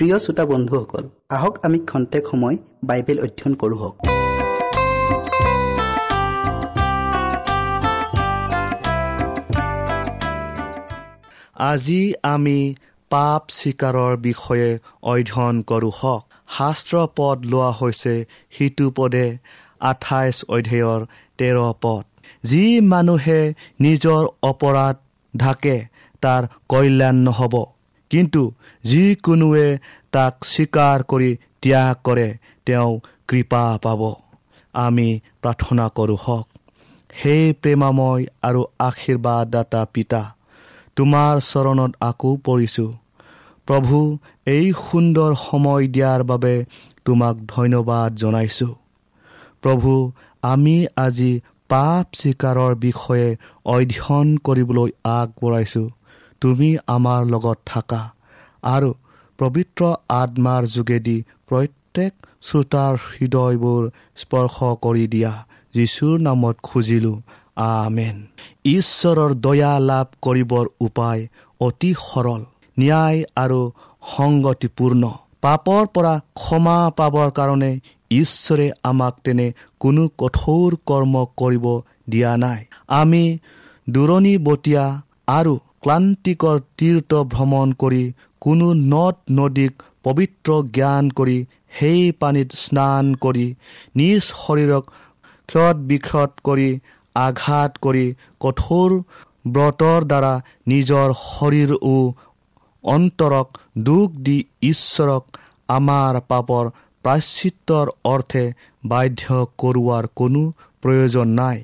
প্ৰিয় শ্ৰোতা বন্ধুসকল আহক আমি খন্তেক সময় বাইবেল অধ্যয়ন কৰোঁ আজি আমি পাপ স্বীকাৰৰ বিষয়ে অধ্যয়ন কৰোঁ হওক। শাস্ত্ৰ পদ লোৱা হৈছে সিটো পদে আঠাইছ অধ্যায়ৰ তেৰ পদ। যি মানুহে নিজৰ অপৰাধ ঢাকে তাৰ কল্যাণ নহ'ব। কিন্তু যিকোনোৱে তাক স্বীকাৰ কৰি ত্যাগ কৰে তেওঁ কৃপা পাব। আমি প্ৰাৰ্থনা কৰোঁ হওক। সেই প্ৰেমাময় আৰু আশীৰ্বাদদাতা পিতা তোমাৰ চৰণত আকৌ পৰিছোঁ। প্ৰভু এই সুন্দৰ সময় দিয়াৰ বাবে তোমাক ধন্যবাদ জনাইছোঁ। প্ৰভু আমি আজি পাপ স্বীকাৰৰ বিষয়ে অধ্যয়ন কৰিবলৈ আগবঢ়াইছোঁ। তুমি আমাৰ লগত থাকা আৰু পবিত্ৰ আত্মাৰ যোগেদি প্ৰত্যেক শ্ৰোতাৰ হৃদয়বোৰ স্পৰ্শ কৰি দিয়া যীশুৰ নামত খুজিলোঁ। আমেন। ঈশ্বৰৰ দয়া লাভ কৰিবৰ উপায় অতি সৰল ন্যায় আৰু সংগতিপূৰ্ণ। পাপৰ পৰা ক্ষমা পাবৰ কাৰণে ঈশ্বৰে আমাক তেনে কোনো কঠোৰ কৰ্ম কৰিব দিয়া নাই। আমি দূৰণিবতীয়া আৰু ক্লান্তিকৰ তীৰ্থ ভ্ৰমণ কৰি কোনো নদ নদীক পবিত্ৰ জ্ঞান কৰি সেই পানীত স্নান কৰি নিজ শৰীৰক ক্ষত বিক্ষত কৰি আঘাত কৰি কঠোৰ ব্ৰতৰ দ্বাৰা নিজৰ শৰীৰ ও অন্তৰক দুখ দি ঈশ্বৰক আমাৰ পাপৰ প্ৰাশ্চিত্ৰৰ অৰ্থে বাধ্য কৰোৱাৰ কোনো প্ৰয়োজন নাই।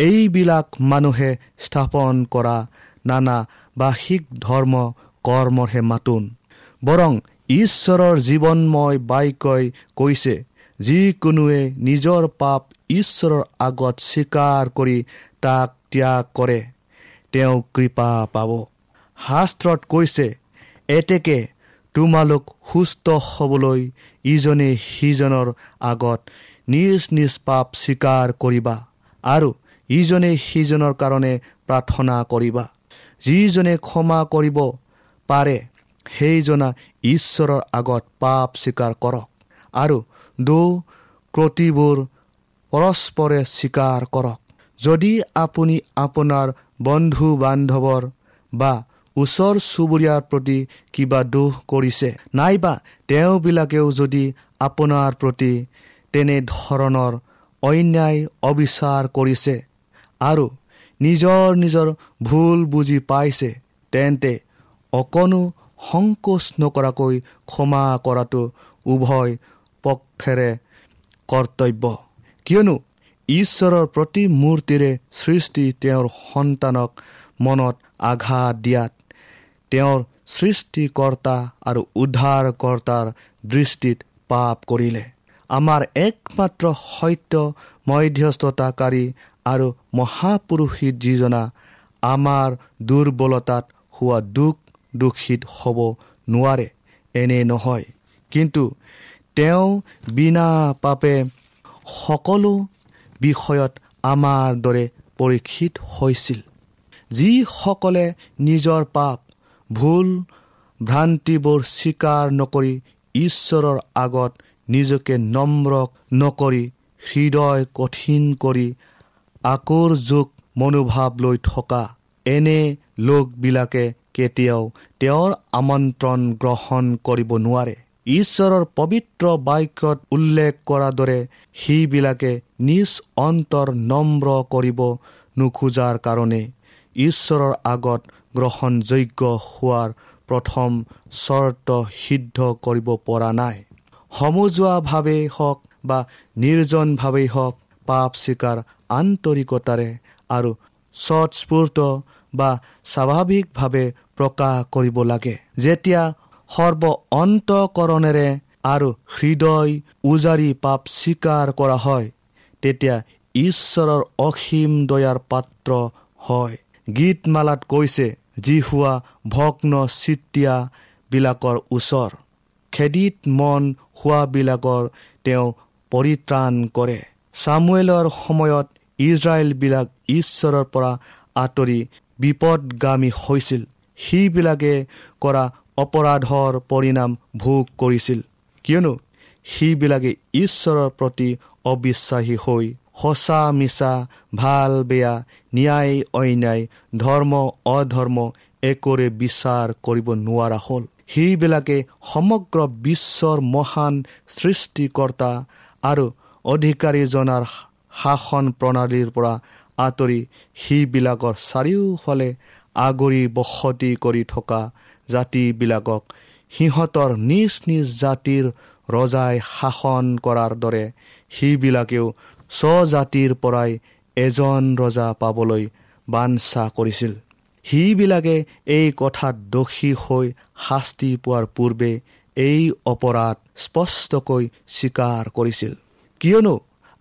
এইবিলাক মানুহে স্থাপন কৰা নানা বাহিক ধৰ্ম কৰ্মৰহে মাতোন। বৰং ঈশ্বৰৰ জীৱনময় বাক্যই কৈছে যিকোনোৱে নিজৰ পাপ ঈশ্বৰৰ আগত স্বীকাৰ কৰি তাক ত্যাগ কৰে তেওঁ কৃপা পাব। শাস্ত্ৰত কৈছে এতেকে তোমালোক সুস্থ হ'বলৈ ইজনে সিজনৰ আগত নিজ নিজ পাপ স্বীকাৰ কৰিবা আৰু ইজনে সিজনৰ কাৰণে প্ৰাৰ্থনা কৰিবা। যিজনে ক্ষমা কৰিব পাৰে সেইজনা ঈশ্বৰৰ আগত পাপ স্বীকাৰ কৰক আৰু দৌ ক্ৰতিবোৰ পৰস্পৰে স্বীকাৰ কৰক। যদি আপুনি আপোনাৰ বন্ধু বান্ধৱৰ বা ওচৰ চুবুৰীয়াৰ প্ৰতি কিবা দোষ কৰিছে নাইবা তেওঁবিলাকেও যদি আপোনাৰ প্ৰতি তেনেধৰণৰ অন্যায় অবিচাৰ কৰিছে আৰু নিজৰ নিজৰ ভুল বুজি পাইছে। তেন্তে অকণো সংকোচ নকৰাকৈ ক্ষমা কৰাটো উভয় পক্ষেৰে কৰ্তব্য। কিয়নো ঈশ্বৰৰ প্ৰতিমূৰ্তিৰে সৃষ্টি তেওঁৰ সন্তানক মনত আঘাত দিয়াত তেওঁৰ সৃষ্টিকৰ্তা আৰু উদ্ধাৰকৰ্তাৰ দৃষ্টিত পাপ কৰিলে। আমাৰ একমাত্ৰ সত্য মধ্যস্থতাকাৰী আৰু মহাপুৰুষিত যিজনা আমাৰ দুৰ্বলতাত হোৱা দুখ দোষিত হ'ব নোৱাৰে। এনে নহয়। কিন্তু তেওঁ বিনা পাপে সকলো বিষয়ত আমাৰ দৰে পৰীক্ষিত হৈছিল। যিসকলে নিজৰ পাপ ভুল ভ্ৰান্তিবোৰ স্বীকাৰ নকৰি ঈশ্বৰৰ আগত নিজকে নম্ৰ নকৰি হৃদয় কঠিন কৰি আকৰ যোগ মনোভাৱ লৈ থকা এনে লোকবিলাকে কেতিয়াও তেওঁৰ আমন্ত্ৰণ গ্ৰহণ কৰিব নোৱাৰে। ঈশ্বৰৰ পবিত্ৰ বাক্যত উল্লেখ কৰাৰ দৰে সেইবিলাকে নিজ অন্তৰ নম্ৰ কৰিব নোখোজাৰ কাৰণে ঈশ্বৰৰ আগত গ্ৰহণযোগ্য হোৱাৰ প্ৰথম চৰ্ত সিদ্ধ কৰিব পৰা নাই। সমজুৱাভাৱেই হওক বা নিৰ্জনভাৱেই হওক পাপ স্বীকাৰ আন্তৰিকতাৰে আৰু স্বতস্ফূৰ্ত বা স্বাভাৱিকভাৱে প্ৰকাশ কৰিব লাগে। যেতিয়া সৰ্ব অন্তকৰণেৰে আৰু হৃদয় উজাৰি পাপ স্বীকাৰ কৰা হয় তেতিয়া ঈশ্বৰৰ অসীম দয়াৰ পাত্ৰ হয়। গীতমালাত কৈছে যি হোৱা ভগ্ন চিত্তিয়াবিলাকৰ ওচৰ খেদিত মন হোৱাবিলাকৰ তেওঁ পৰিত্ৰাণ কৰে। চামুৱেলৰ সময়ত ইজৰাইলবিলাক ঈশ্বৰৰ পৰা আঁতৰি বিপদগামী হৈছিল। সেইবিলাকে কৰা অপৰাধৰ পৰিণাম ভোগ কৰিছিল। কিয়নো সিবিলাকে ঈশ্বৰৰ প্ৰতি অবিশ্বাসী হৈ সঁচা মিছা ভাল বেয়া ন্যায় অন্যায় ধৰ্ম অধৰ্ম একোৰে বিচাৰ কৰিব নোৱাৰা হ'ল। সিবিলাকে সমগ্ৰ বিশ্বৰ মহান সৃষ্টিকৰ্তা আৰু অধিকাৰীজনাৰ শাসন প্ৰণালীৰ পৰা আঁতৰি সিবিলাকৰ চাৰিওফালে আগৰি বসতি কৰি থকা জাতিবিলাকক সিহঁতৰ নিজ নিজ জাতিৰ ৰজাই শাসন কৰাৰ দৰে সিবিলাকেও স্বজাতিৰ পৰাই এজন ৰজা পাবলৈ বাঞ্ছা কৰিছিল। সিবিলাকে এই কথাত দোষী হৈ শাস্তি পোৱাৰ পূৰ্বে এই অপৰাধ স্পষ্টকৈ স্বীকাৰ কৰিছিল। কিয়নো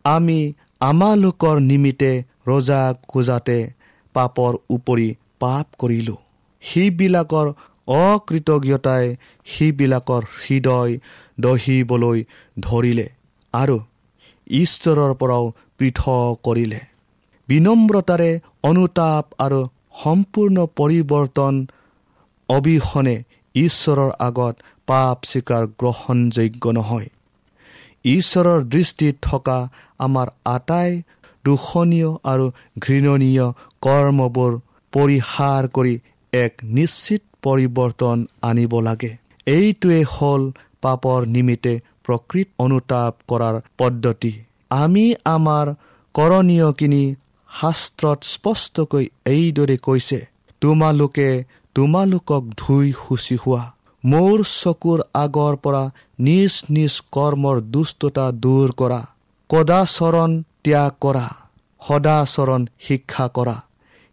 আমি আমালোকৰ নিমিত্তে ৰজা খোজাতে পাপৰ উপৰি পাপ কৰিলোঁ। সিবিলাকৰ অকৃতজ্ঞতাই সিবিলাকৰ হৃদয় দহিবলৈ ধৰিলে আৰু ঈশ্বৰৰ পৰাও পৃথক কৰিলে। বিনম্ৰতাৰে অনুতাপ আৰু সম্পূৰ্ণ পৰিৱৰ্তন অবিহনে ঈশ্বৰৰ আগত পাপ স্বীকাৰ গ্ৰহণযোগ্য নহয়। ঈশ্বৰৰ দৃষ্টিত থকা আমাৰ আটাই দূষণীয় আৰু ঘৃণনীয় কৰ্মবোৰ পৰিহাৰ কৰি এক নিশ্চিত পৰিৱৰ্তন আনিব লাগে। এইটোৱে হ'ল পাপৰ নিমিত্তে প্ৰকৃত অনুতাপ কৰাৰ পদ্ধতি। আমি আমাৰ কৰণীয়খিনি শাস্ত্ৰত স্পষ্টকৈ এইদৰে কৈছে তোমালোকে তোমালোকক ধুই শুচি হোৱা। মোৰ চকুৰ আগৰ পৰা নিজ নিজ কৰ্মৰ দুষ্টতা দূৰ কৰা। কদাচৰণ ত্যাগ কৰা। সদাচৰণ শিক্ষা কৰা।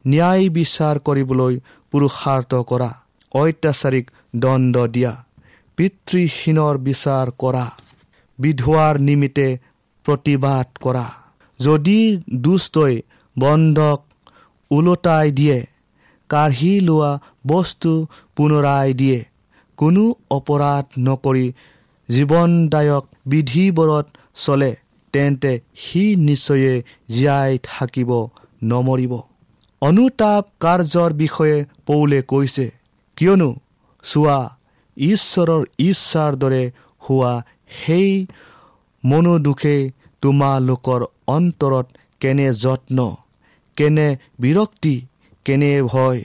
ন্যায় বিচাৰ কৰিবলৈ পুৰুষাৰ্থ কৰা। অত্যাচাৰীক দণ্ড দিয়া। পিতৃহীনৰ বিচাৰ কৰা। বিধোৱাৰ নিমিত্তে প্ৰতিবাদ কৰা। যদি দুষ্টই বন্ধক ওলোটাই দিয়ে কাঢ়ি লোৱা বস্তু পুনৰাই দিয়ে। কোনো অপৰাধ নকৰি জীৱনদায়ক বিধিবোৰত চলে তেন্তে সি নিশ্চয়ে জীয়াই থাকিব নমৰিব। অনুতাপ কাৰ্যৰ বিষয়ে পৌলে কৈছে কিয়নো চোৱা ঈশ্বৰৰ ইচ্ছাৰ দৰে হোৱা সেই মনোদুখে তোমালোকৰ অন্তৰত কেনে যত্ন কেনে বিৰক্তি কেনে ভয়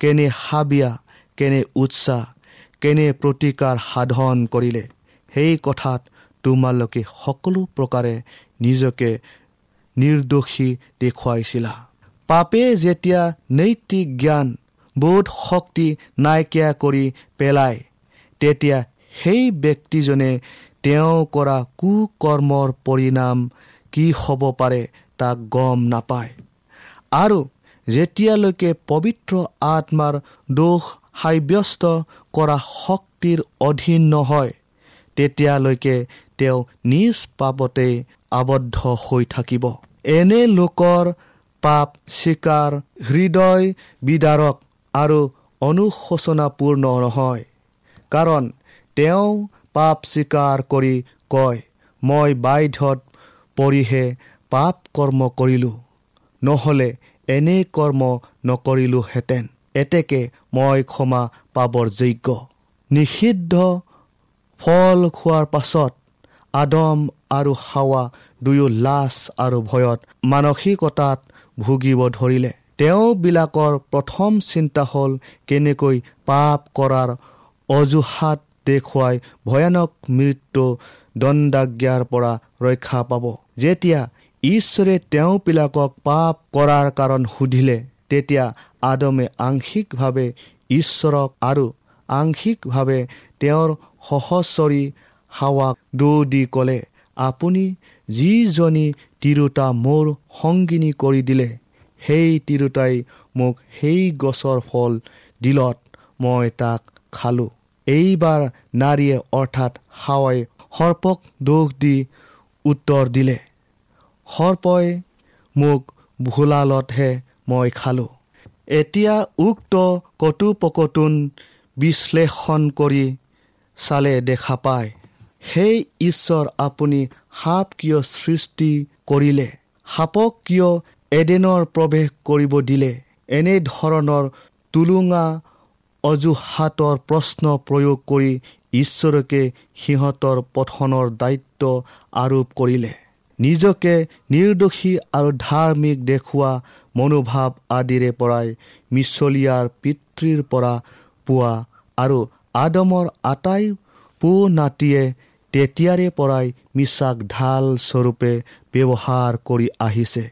কেনে হাবিয়া কেনে উৎসাহ কেনে প্ৰতিকাৰ সাধন কৰিলে? সেই কথাত তোমালোকে সকলো প্ৰকাৰে নিজকে নিৰ্দোষী দেখুৱাইছিলা। পাপে যেতিয়া নৈতিক জ্ঞান বোধ শক্তি নাইকিয়া কৰি পেলায় তেতিয়া সেই ব্যক্তিজনে তেওঁ কৰা কুকৰ্মৰ পৰিণাম কি হ'ব পাৰে তাক গম নাপায়। আৰু যেতিয়ালৈকে পবিত্ৰ আত্মাৰ দোষ সাব্যস্ত কৰা শক্তিৰ অধীন নহয়। তেতিয়ালৈকে তেওঁ নিজ পাপতেই আবদ্ধ হৈ থাকিব। এনে লোকৰ পাপ স্বীকাৰ হৃদয় বিদাৰক আৰু অনুশোচনাপূৰ্ণ নহয়। কাৰণ তেওঁ পাপ স্বীকাৰ কৰি কয় মই বাধ্যত পৰিহে পাপ কৰ্ম কৰিলোঁ। নহ'লে এনে কৰ্ম নকৰিলোহেঁতেন। এতেকে মই ক্ষমা পাবৰ যোগ্য। নিষিদ্ধ ফল খোৱাৰ পাছত আদম আৰু হাৱা দুয়ো লাজ আৰু ভয়ত মানসিকতাত ভুগিব ধৰিলে। তেওঁবিলাকৰ প্ৰথম চিন্তা হ'ল কেনেকৈ পাপ কৰাৰ অজুহাত দেখুৱাই ভয়ানক মৃত্যু দণ্ডাজ্ঞাৰ পৰা ৰক্ষা পাব। যেতিয়া ঈশ্বৰে তেওঁবিলাকক পাপ কৰাৰ কাৰণ সুধিলে তেতিয়া আদমে আংশিকভাৱে ঈশ্বৰক আৰু আংশিকভাৱে তেওঁৰ সহচৰী হাৱাক দৌ দি ক'লে আপুনি যিজনী তিৰোতা মোৰ সংগিনী কৰি দিলে সেই তিৰোতাই মোক সেই গছৰ ফল দিলত মই তাক খালোঁ। এইবাৰ নাৰীয়ে অৰ্থাৎ হাৱাই সৰ্পক দোষ দি উত্তৰ দিলে। সৰ্পই মোক ভোলালতহে মই খালোঁ। এতিয়া উক্ত কটুপকটোন বিশ্লেষণ কৰি চালে দেখা পায় সেই ঈশ্বৰ আপুনি সাপ কিয় সৃষ্টি কৰিলে? সাপক কিয় এডেনৰ প্ৰৱেশ কৰিব দিলে? এনেধৰণৰ টুলুঙা অজুহাতৰ প্ৰশ্ন প্ৰয়োগ কৰি ঈশ্বৰকে সিহঁতৰ পঠনৰ দায়িত্ব আৰোপ কৰিলে। নিজকে নিৰ্দোষী আৰু ধাৰ্মিক দেখুওৱা মনোভাৱ আদিৰে পৰাই মিছলীয়াৰ পিতৃৰ পৰা পোৱা আৰু আদমৰ আটাই পু নাতিয়ে তেতিয়াৰে পৰাই মিছাক ঢাল স্বৰূপে ব্যৱহাৰ কৰি আহিছে।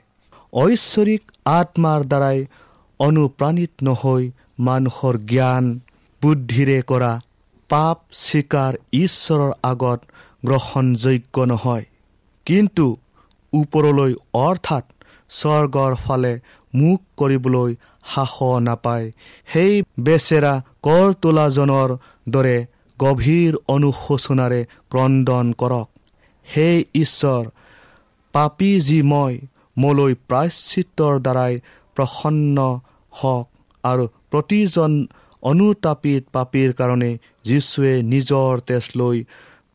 ঐশ্বৰিক আত্মাৰ দ্বাৰাই অনুপ্ৰাণিত নহৈ মানুহৰ জ্ঞান বুদ্ধিৰে কৰা পাপ স্বীকাৰ ঈশ্বৰৰ আগত গ্ৰহণযোগ্য নহয়। কিন্তু ওপৰলৈ অৰ্থাৎ স্বৰ্গৰ ফালে মুখ কৰিবলৈ সাহ নাপায়। সেই বেচেৰা কৰ তোলাজনৰ দৰে গভীৰ অনুশোচনাৰে ক্ৰদন কৰক। হে ঈশ্বৰ পাপী যি মই মোলৈ প্ৰাশ্চিত্ৰৰ দ্বাৰাই প্ৰসন্ন হওক আৰু প্ৰতিজন অনুতাপিত পাপীৰ কাৰণে যীশুৱে নিজৰ তেজ লৈ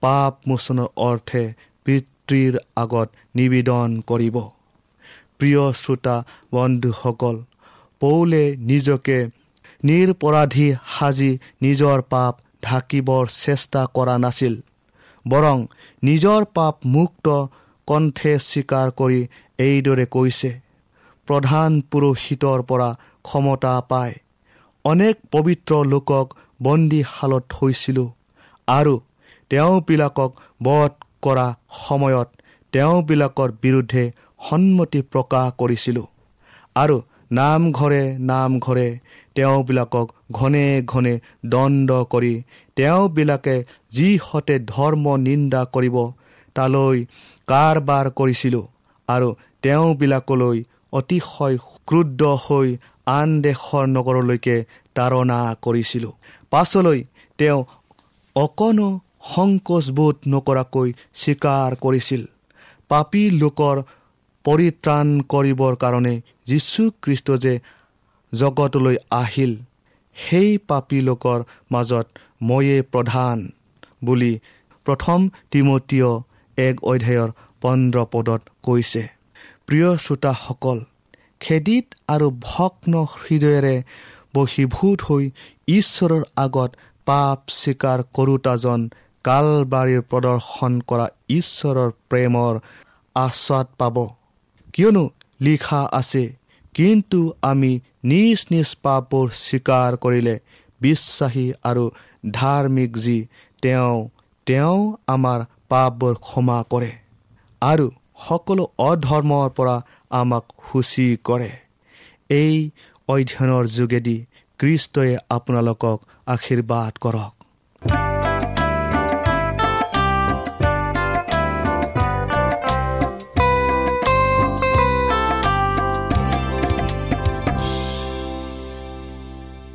পাপ মোচনৰ অৰ্থে পিতৃৰ আগত নিবেদন কৰিব। প্ৰিয় শ্ৰোতা বন্ধুসকল পৌলে নিজকে নিৰপৰাধী সাজি নিজৰ পাপ ঢাকিবৰ চেষ্টা কৰা নাছিল বৰং নিজৰ পাপ মুক্ত কণ্ঠে স্বীকাৰ কৰি এইদৰে কৈছে প্ৰধান পুৰোহিতৰ পৰা ক্ষমতা পায় অনেক পবিত্ৰ লোকক বন্দীশালত থৈছিলোঁ আৰু তেওঁবিলাকক বধ কৰা সময়ত তেওঁবিলাকৰ বিৰুদ্ধে সন্মতি প্ৰকাশ কৰিছিলোঁ। আৰু নামঘৰে নামঘৰে তেওঁবিলাকক ঘনে ঘনে দণ্ড কৰি তেওঁবিলাকে যিহঁতে ধৰ্ম নিন্দা কৰিব তালৈ কাৰবাৰ কৰিছিলোঁ আৰু তেওঁবিলাকলৈ অতিশয় ক্ৰুদ্ধ হৈ আন দেশৰ নগৰলৈকে তাৰণা কৰিছিলোঁ। পাছলৈ তেওঁ অকণো সংকোচবোধ নকৰাকৈ স্বীকাৰ কৰিছিল। পাপী লোকৰ পৰিত্ৰাণ কৰিবৰ কাৰণে যীশুখ্ৰীষ্ট যে জগতলৈ আহিল সেই পাপী লোকৰ মাজত ময়ে প্ৰধান বুলি প্ৰথম তিমতীয় এক অধ্যায়ৰ পোন্ধৰ পদত কৈছে। প্ৰিয় শ্ৰোতাসকল খেদিত আৰু ভগ্ন হৃদয়েৰে বশীভূত হৈ ঈশ্বৰৰ আগত পাপ স্বীকাৰ কৰোতাজন কালবাৰীৰ প্ৰদৰ্শন কৰা ঈশ্বৰৰ প্ৰেমৰ আশ্বাদ পাব। কিয়নো লিখা আছে কিন্তু আমি নিজ নিজ পাপবোৰ স্বীকাৰ কৰিলে বিশ্বাসী আৰু ধাৰ্মিক যি তেওঁ তেওঁ আমাৰ পাপবোৰ ক্ষমা কৰে আৰু সকলো অধৰ্মৰ পৰা আমাক সূচী কৰে। এই অধ্যয়নৰ যোগেদি কৃষ্টই আপোনালোকক আশীৰ্বাদ কৰক।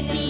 মনত